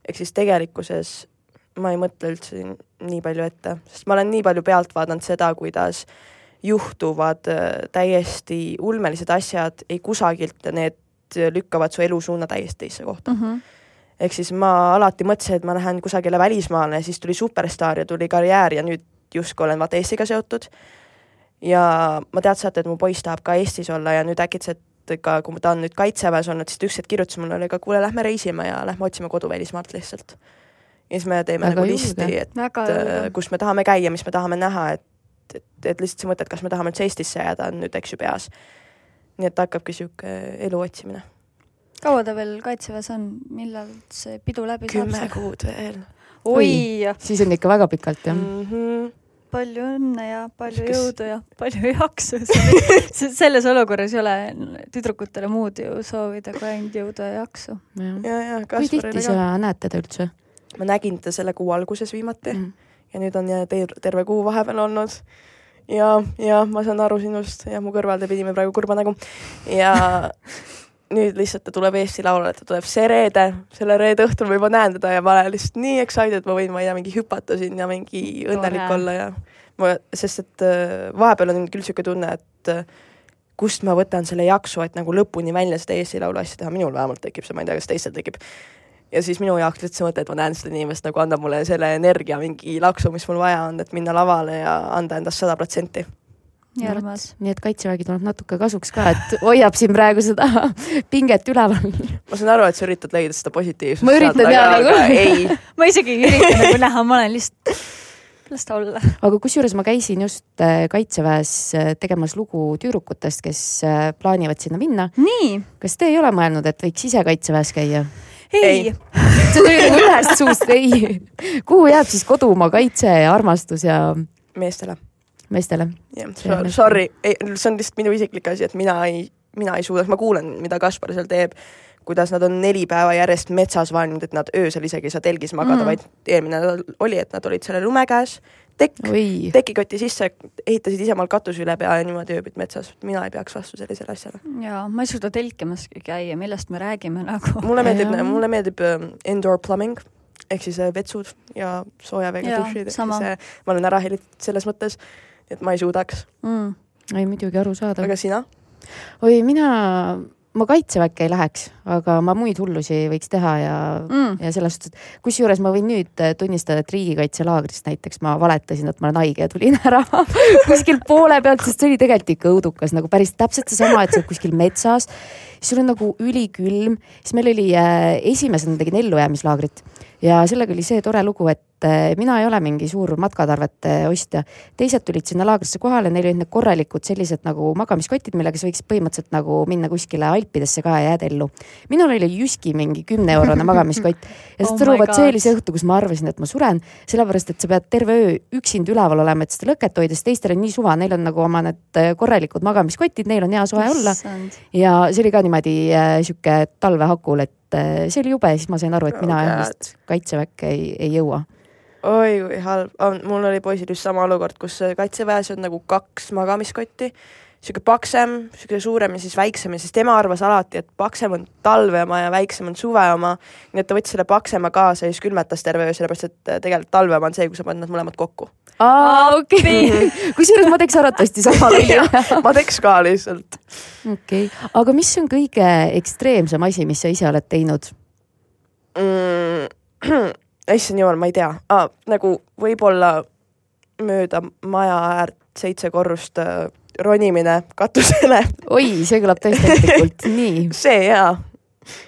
ehk siis tegelikkuses ma ei mõtle üldse nii palju ette, sest ma olen nii palju pealt vaadanud seda, kuidas juhtuvad eh, täiesti ulmelised asjad ei kusagilt ja need lükkavad su elusuuna täiesti teisse kohta mm. -hmm ehk siis ma alati mõtlesin, et ma lähen kusagile välismaale, siis tuli superstaar ja tuli karjäär ja nüüd justkui olen vaata Eestiga seotud. ja ma teadsin, et mu poiss tahab ka Eestis olla ja nüüd äkitselt ka, kui ta on nüüd kaitseväes olnud, siis ta üks hetk kirjutas mulle, aga kuule, lähme reisime ja lähme otsime kodu välismaalt lihtsalt. ja siis me teeme Väga nagu listi, et äh, kus me tahame käia, mis me tahame näha, et, et, et lihtsalt see mõte, et kas me tahame üldse Eestisse jääda, on nüüd eks ju peas nii et hakkabki niisugune elu otsimine. Kaua ta veel kaitseväes on, millal see pidu läbi saab? kümme kuud veel. oi! siis on ikka väga pikalt, jah mm? -hmm palju õnne ja palju Kes... jõudu ja palju jaksu selles olukorras ei ole tüdrukutele muud ju soovida kui ainult jõudu ja jaksu. kui tihti sa näed teda üldse? ma nägin teda selle kuu alguses viimati mm. ja nüüd on terve kuu vahepeal olnud ja, ja ma saan aru sinust ja mu kõrval te pidime praegu kurba nägu ja nüüd lihtsalt ta tuleb Eesti Laulule, ta tuleb see reede, selle reede õhtul ma juba näen teda ja ma olen lihtsalt nii excited, ma võin, ma ei tea, mingi hüpata siin ja mingi õnnelik Tore. olla ja ma, sest et äh, vahepeal on küll niisugune tunne, et äh, kust ma võtan selle jaksu, et nagu lõpuni välja seda Eesti Laulu asja teha, minul vähemalt tekib see, ma ei tea, kas teistel tekib. Ja siis minu jaoks lihtsalt see mõte, et ma näen seda inimest nagu annab mulle selle energia, mingi laksu, mis mul vaja on, et minna lavale ja anda endast sada protsenti nii armas. nii et kaitsevägi tuleb natuke kasuks ka, et hoiab siin praegu seda pinget üleval. ma saan aru, et sa üritad leida seda positiivsust. ma üritan jaa nagu. ei ma isegi ei ürita nagu näha, ma olen lihtsalt, las ta olla. aga kusjuures ma käisin just äh, kaitseväes äh, tegemas lugu tüdrukutest, kes äh, plaanivad sinna minna. kas te ei ole mõelnud, et võiks ise kaitseväes käia? ei, ei.. see tuli nagu ühest suust, ei. kuhu jääb siis kodumaa kaitse ja armastus ja? meestele. Meestele. jah, sorry, see on lihtsalt minu isiklik asi, et mina ei, mina ei suuda, ma kuulen, mida Kaspar seal teeb kuidas nad on neli päeva järjest metsas vaadanud, et nad öösel isegi ei saa telgis magada mm., vaid eelmine nädal oli, et nad olid selle lume käes tekk, tekikoti sisse, ehitasid ise omal katuse üle pea ja niimoodi ööbid metsas. mina ei peaks vastu sellisele asjale. jaa, ma ei suuda telkimaski käia, millest me räägime nagu. mulle meeldib, mulle meeldib uh, indoor plumbing ehk siis uh, vetsud ja sooja veega dušid, ehk siis ma olen ära hellitud selles mõttes, et ma ei suudaks mm.. ei muidugi arusaadav. aga sina? oi, mina ma kaitseväkke ei läheks, aga ma muid hullusi võiks teha ja mm., ja selles suhtes, et kusjuures ma võin nüüd tunnistada, et riigikaitselaagrist näiteks ma valetasin, et ma olen haige ja tulin ära kuskil poole pealt, sest see oli tegelikult ikka õudukas nagu päris täpselt seesama, et sa oled kuskil metsas, siis on nagu ülikülm, siis meil oli äh, esimesena tegin ellujäämislaagrit ja sellega oli see tore lugu, et äh, mina ei ole mingi suur matkatarvete ostja. teised tulid sinna laagrisse kohale, neil olid need korralikud sellised nagu magamiskotid, millega sa võiksid põhimõtteliselt nagu minna kuskile Alpidesse ka ja jääda ellu. minul oli Jyski mingi kümne eurone magamiskott ja saad aru, vot see oli see õhtu, kus ma arvasin, et ma suren, sellepärast et sa pead terve öö üksinda üleval olema, et seda lõket hoida, sest teistel on nii suva, neil on nagu oma need äh, korralikud magamiskotid, neil on hea soe olla. ja see oli ka niimoodi äh, sihuke talvehakul, et eh, see oli jube siis ma sain aru, et mina oh, vist kaitseväkke ei, ei jõua. oi kui halb, mul oli poisil just sama olukord, kus kaitseväes on nagu kaks magamiskotti, sihuke paksem, sihuke suurem ja siis väiksem ja siis tema arvas alati, et paksem on talve oma ja väiksem on suve oma. nii et ta võttis selle paksema kaasa ja siis külmetas terve öö, sellepärast et eh, tegelikult talve oma on see, kui sa paned nad mõlemad kokku. aa, okei okay. kusjuures ma teeks arvatavasti sama välja ma teeks ka lihtsalt okei okay., aga mis on kõige ekstreemsem asi, mis sa ise oled teinud mm,? issand jumal, ma ei tea ah,, nagu võib-olla mööda maja äärt seitse korrust äh, ronimine katusele. oi, see kõlab tõesti ettekult, nii. see jaa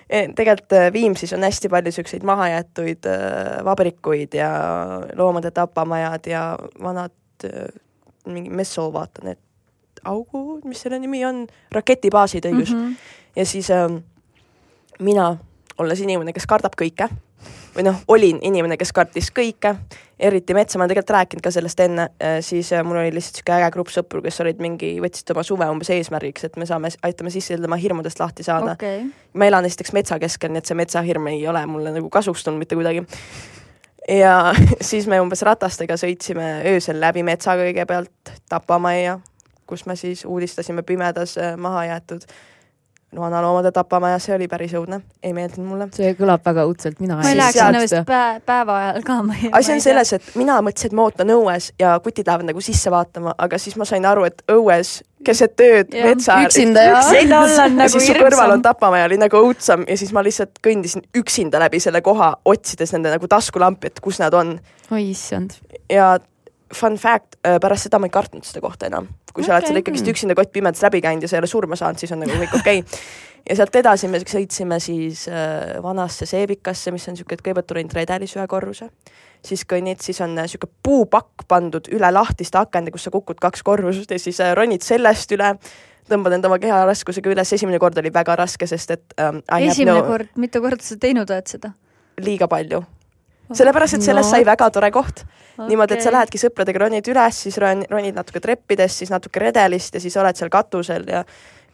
e,. tegelikult äh, Viimsis on hästi palju siukseid mahajäetuid äh, vabrikuid ja loomade tapamajad ja vanad mingi messol, vaata need augu, mis selle nimi on, raketibaasid õigus mm. -hmm. ja siis ähm, mina, olles inimene, kes kardab kõike või noh, olin inimene, kes kartis kõike, eriti metsa, ma olen tegelikult rääkinud ka sellest enne, äh, siis äh, mul oli lihtsalt sihuke äge grupp sõpru, kes olid mingi, võtsid oma suve umbes eesmärgiks, et me saame, aitame sisse tema hirmudest lahti saada. Okay.. ma elan esiteks metsa keskel, nii et see metsahirm ei ole mulle nagu kasuks tulnud mitte kuidagi. Ja siis me umbes ratastega sõitsime öösel läbi metsa kõigepealt Tapamajja, kus me siis uudistasime pimedas äh, vanaloomade tapamaja, see oli päris õudne, ei meeldinud mulle. see kõlab väga õudselt, mina ma ei läheks sinna vist päev, päeva ajal ka. asi on selles, et mina mõtlesin, et ma ootan õues ja kutid lähevad nagu sisse vaatama, aga siis ma sain aru, et õues keset ööd metsa ääres. üksinda ja. üksinda olla on nagu hirmsam. kõrval on tapamaja, oli nagu õudsam ja siis ma lihtsalt kõndisin üksinda läbi selle koha, otsides nende nagu taskulampi, et kus nad on. oi issand. ja fun fact, äh, pärast seda ma ei kartnud seda kohta enam. kui okay. sa oled seal ikkagist üksinda kott pimedas läbi käinud ja sa ei ole surma saanud, siis on nagu kõik okei okay. ja sealt edasi me sõitsime siis äh, vanasse seebikasse, mis on niisugune, et kõigepealt tulin Redelis ühe korruse, siis kõnnid, siis on niisugune äh, puupakk pandud üle lahtiste akende, kus sa kukud kaks korrust ja siis äh, ronid sellest üle tõmbad enda oma keha raskusega üles, esimene kord oli väga raske, sest et ähm, esimene no... kord, mitu korda sa teinud oled seda? liiga palju sellepärast, et sellest no. sai väga tore koht okay.. niimoodi, et sa lähedki sõpradega, ronid üles, siis ron-, ronid natuke treppidest, siis natuke redelist ja siis oled seal katusel ja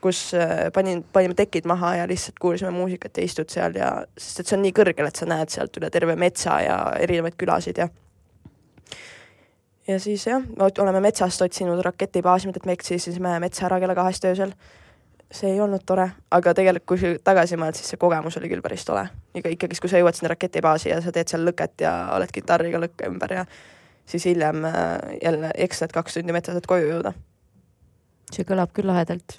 kus äh, panin, panime tekid maha ja lihtsalt kuulasime muusikat ja istud seal ja, sest et see on nii kõrgel, et sa näed sealt üle terve metsa ja erinevaid külasid ja ja siis jah, oleme metsast otsinud raketibaasi, et me eksisime metsa ära kella kahest öösel see ei olnud tore, aga tegelikult, kui tagasi mõtled, siis see kogemus oli küll päris tore. ega ikkagist, kui sa jõuad sinna raketibaasi ja sa teed seal lõket ja oled kitarriga lõkke ümber ja siis hiljem äh, jälle eksled kaks tundi metsas, et koju jõuda. see kõlab küll lahedalt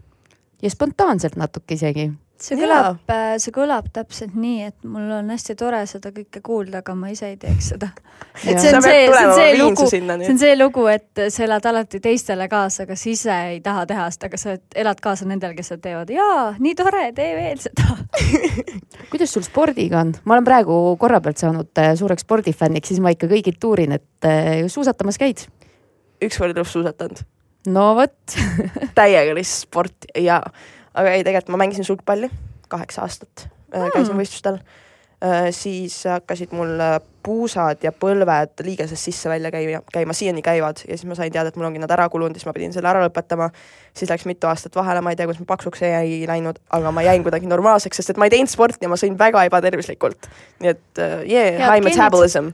ja spontaanselt natuke isegi see kõlab, äh, see kõlab täpselt nii, et mul on hästi tore seda kõike kuulda, aga ma ise ei teeks seda. et see on see, see on see lugu, see on see lugu, et sa elad alati teistele kaasa, aga sa ise ei taha teha seda, aga sa elad kaasa nendele, kes seda teevad. jaa, nii tore, tee veel seda kuidas sul spordiga on? ma olen praegu korra pealt saanud äh, suureks spordifänniks, siis ma ikka kõigilt uurin, et äh, suusatamas käid? ükskord elus suusatanud. no vot täiega lihtsalt sport ja aga ei, tegelikult ma mängisin sulgpalli kaheksa aastat mm., käisin võistlustel äh,. siis hakkasid mul äh, puusad ja põlved liigesest sisse-välja käima, käima, siiani käivad ja siis ma sain teada, et mul ongi nad ära kulunud, siis ma pidin selle ära lõpetama. siis läks mitu aastat vahele, ma ei tea, kuidas ma paksuks ei läinud, aga ma jäin kuidagi normaalseks, sest et ma ei teinud sporti ja ma sõin väga ebatervislikult. nii et uh, yeah, high metabolism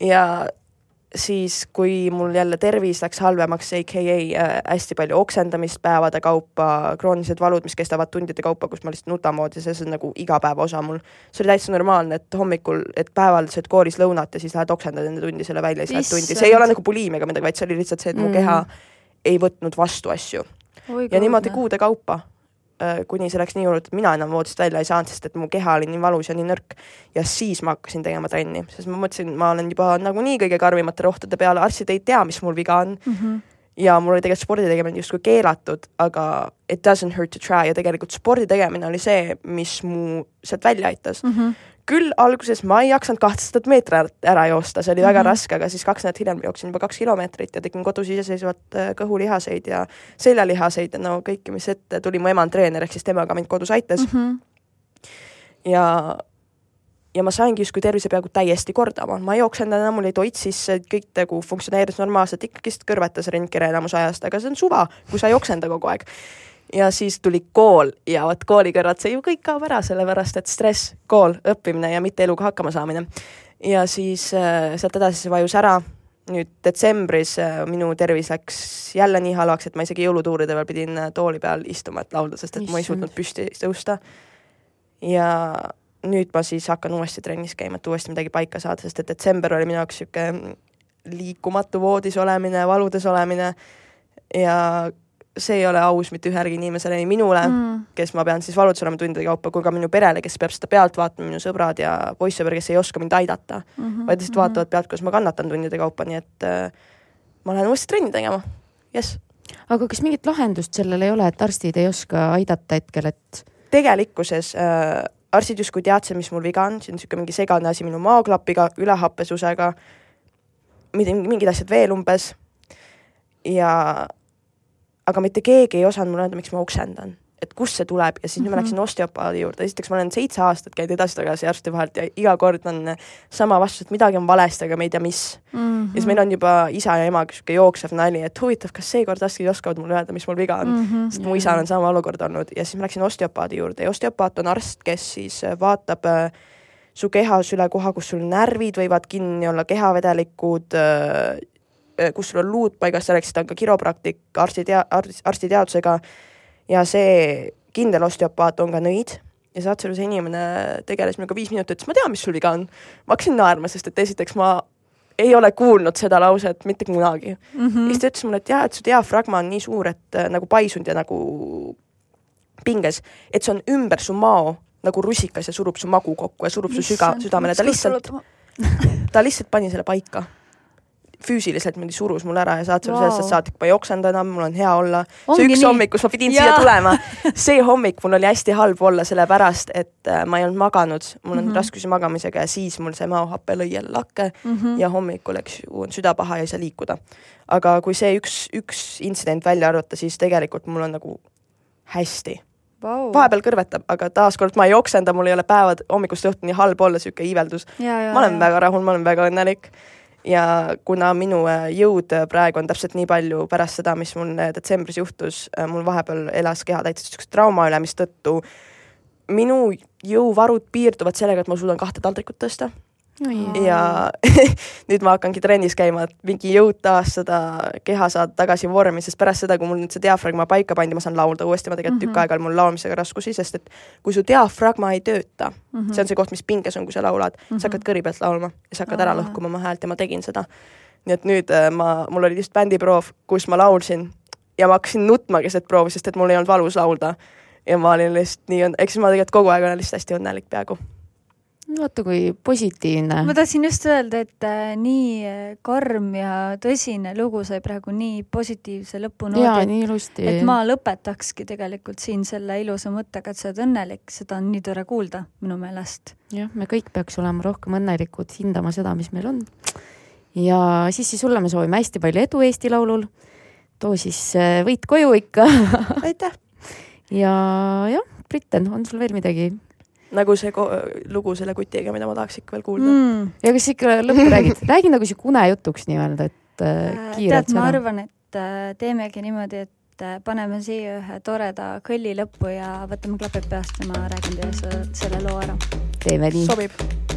ja siis, kui mul jälle tervis läks halvemaks, AKA äh, hästi palju oksendamist päevade kaupa, kroonilised valud, mis kestavad tundide kaupa, kus ma lihtsalt nutan moodi, see on nagu igapäeva osa mul. see oli täitsa normaalne, et hommikul, et päeval sööd koolis lõunat ja siis lähed oksendad enne tundi selle välja, siis lähed tundi, see ei ole nagu buliimia ega midagi, vaid see oli lihtsalt see, et mu keha mm. ei võtnud vastu asju. ja niimoodi kuude kaupa kuni see läks nii hullult, et mina enam voodist välja ei saanud, sest et mu keha oli nii valus ja nii nõrk. ja siis ma hakkasin tegema trenni, sest ma mõtlesin, ma olen juba nagunii kõige karmimate rohtude peal, arstid ei tea, mis mul viga on mm. -hmm ja mul oli tegelikult spordi tegemine justkui keelatud, aga it doesn't hurt to try ja tegelikult spordi tegemine oli see, mis mu sealt välja aitas mm. -hmm küll alguses ma ei jaksanud kahtesadat meetrit ära joosta, see oli väga mm -hmm. raske, aga siis kaks nädalat hiljem jooksin juba kaks kilomeetrit ja tegin kodus iseseisvat äh, kõhulihaseid ja seljalihaseid ja no kõike, mis ette tuli, mu ema on treener, ehk siis temaga mind kodus aitas mm. -hmm. ja, ja ma saingi justkui tervise peaaegu täiesti kordama, ma ei jooksnud enam, mul ei toit sisse, kõik nagu funktsioneeris normaalselt, ikkagist kõrvetas rindkere enamus ajast, aga see on suva, kui sa ei joksenda kogu aeg ja siis tuli kool ja vot kooli kõrvalt see ju kõik kaob ära, sellepärast et stress, kool, õppimine ja mitte eluga hakkama saamine. ja siis äh, sealt edasi see vajus ära. nüüd detsembris äh, minu tervis läks jälle nii halvaks, et ma isegi jõulutuuride peal pidin äh, tooli peal istuma, et laulda, sest et Issand. ma ei suutnud püsti tõusta. ja nüüd ma siis hakkan uuesti trennis käima, et uuesti midagi paika saada, sest et detsember oli minu jaoks niisugune liikumatu voodis olemine, valudes olemine ja see ei ole aus mitte ühelegi inimesele, nii minule mm., kes ma pean siis valudus olema tundide kaupa, kui ka minu perele, kes peab seda pealt vaatama, minu sõbrad ja poissõber, kes ei oska mind aidata mm, -hmm, vaid lihtsalt mm -hmm. vaatavad pealt, kuidas ma kannatan tundide kaupa, nii et äh, ma lähen uuesti trenni tegema, jess. aga kas mingit lahendust sellel ei ole, et arstid ei oska aidata hetkel, et? tegelikkuses äh, arstid justkui teadsid, mis mul viga on, see on niisugune mingi segane asi minu maaklapiga, ülehappesusega, mingid asjad veel umbes ja aga mitte keegi ei osanud mulle öelda, miks ma oksendan. et kust see tuleb ja siis mm -hmm. ma läksin osteopaadi juurde, esiteks ma olen seitse aastat käinud edasi-tagasi arsti vahelt ja iga kord on sama vastus, et midagi on valesti, aga me ei tea, mis mm. -hmm. ja siis meil on juba isa ja emaga sihuke jooksev nali, et huvitav, kas seekord arstid oskavad mulle öelda, mis mul viga on mm, -hmm. sest mu isal on sama olukord olnud ja siis ma läksin osteopaadi juurde ja osteopaat on arst, kes siis vaatab äh, su kehas üle koha, kus sul närvid võivad kinni olla, kehavedelikud äh,, Äh, kus sul on luud paigas, selleks ta on ka kiropraktik arsti tea-, arstiteadusega ja see kindel osteopaat on ka nõid ja Saatsaluse inimene tegeles minuga viis minutit, ütles, ma tean, mis sul viga on. ma hakkasin naerma, sest et esiteks ma ei ole kuulnud seda lauset mitte kunagi mm. -hmm. ja siis ta ütles mulle, et jah, et su diafragma on nii suur, et äh, nagu paisunud ja nagu pinges, et see on ümber su mao nagu rusikas ja surub su magu kokku ja surub su süga, südamele, ta lihtsalt, ta lihtsalt pani selle paika füüsiliselt niimoodi surus mul ära ja saatis mulle wow. sellest saadik, ma ei oksenda enam, mul on hea olla. see üks nii. hommik, kus ma pidin ja. siia tulema, see hommik mul oli hästi halb olla, sellepärast et äh, ma ei olnud maganud, mul on mm -hmm. raskusi magamisega ja siis mul see maohape lõi jälle lakke mm -hmm. ja hommikul, eks ju, on süda paha ja ei saa liikuda. aga kui see üks, üks intsident välja arvata, siis tegelikult mul on nagu hästi wow.. vahepeal kõrvetab, aga taaskord ma ei oksenda, mul ei ole päevad hommikust õhtuni halb olla, sihuke iiveldus. ma olen ja. väga rahul, ma olen väga õnnelik ja kuna minu äh, jõud äh, praegu on täpselt nii palju pärast seda, mis mul äh, detsembris juhtus, mul vahepeal elas keha täitsa niisuguse trauma üle, mistõttu minu jõuvarud piirduvad sellega, et ma suudan kahte taldrikut tõsta ja nüüd ma hakkangi trennis käima, et mingi jõud taastada, keha saada tagasi vormi, sest pärast seda, kui mul nüüd see diafragma paika pandi, ma saan laulda uuesti, ma tegelikult mm -hmm. tükk aega on mul laulmisega raskusi, sest et kui su diafragma ei tööta mm, -hmm. see on see koht, mis pinges on, kui sa laulad mm, -hmm. sa hakkad kõri pealt laulma ja sa hakkad ära lõhkuma oma häält ja ma tegin seda. nii et nüüd äh, ma, mul oli just bändiproov, kus ma laulsin ja ma hakkasin nutma keset proovi, sest et mul ei olnud valus laulda. ja ma olin lihtsalt nii, eks ma tegelikult kogu aeg olen lihtsalt hästi õnnelik peaaegu vaata kui positiivne. ma tahtsin just öelda, et äh, nii äh, karm ja tõsine lugu sai praegu nii positiivse lõpunoodi. jaa, nii ilusti. et ma lõpetakski tegelikult siin selle ilusa mõttega, et sa oled õnnelik, seda on nii tore kuulda minu meelest. jah, me kõik peaks olema rohkem õnnelikud, hindama seda, mis meil on. ja Sissi, sulle me soovime hästi palju edu Eesti Laulul. too siis äh, võit koju ikka aitäh! ja jah, Britten, on sul veel midagi nagu see lugu selle kutiga, mida ma tahaks ikka veel kuulda mm.. ja kas ikka lõppu räägid, räägi nagu sihuke unejutuks nii-öelda, et äh, äh kiirelt. tead, ma arvan, et äh, teemegi niimoodi, et äh, paneme siia ühe toreda kõlli lõppu ja võtame klapid peast ja ma räägin teile selle loo ära. teeme nii. sobib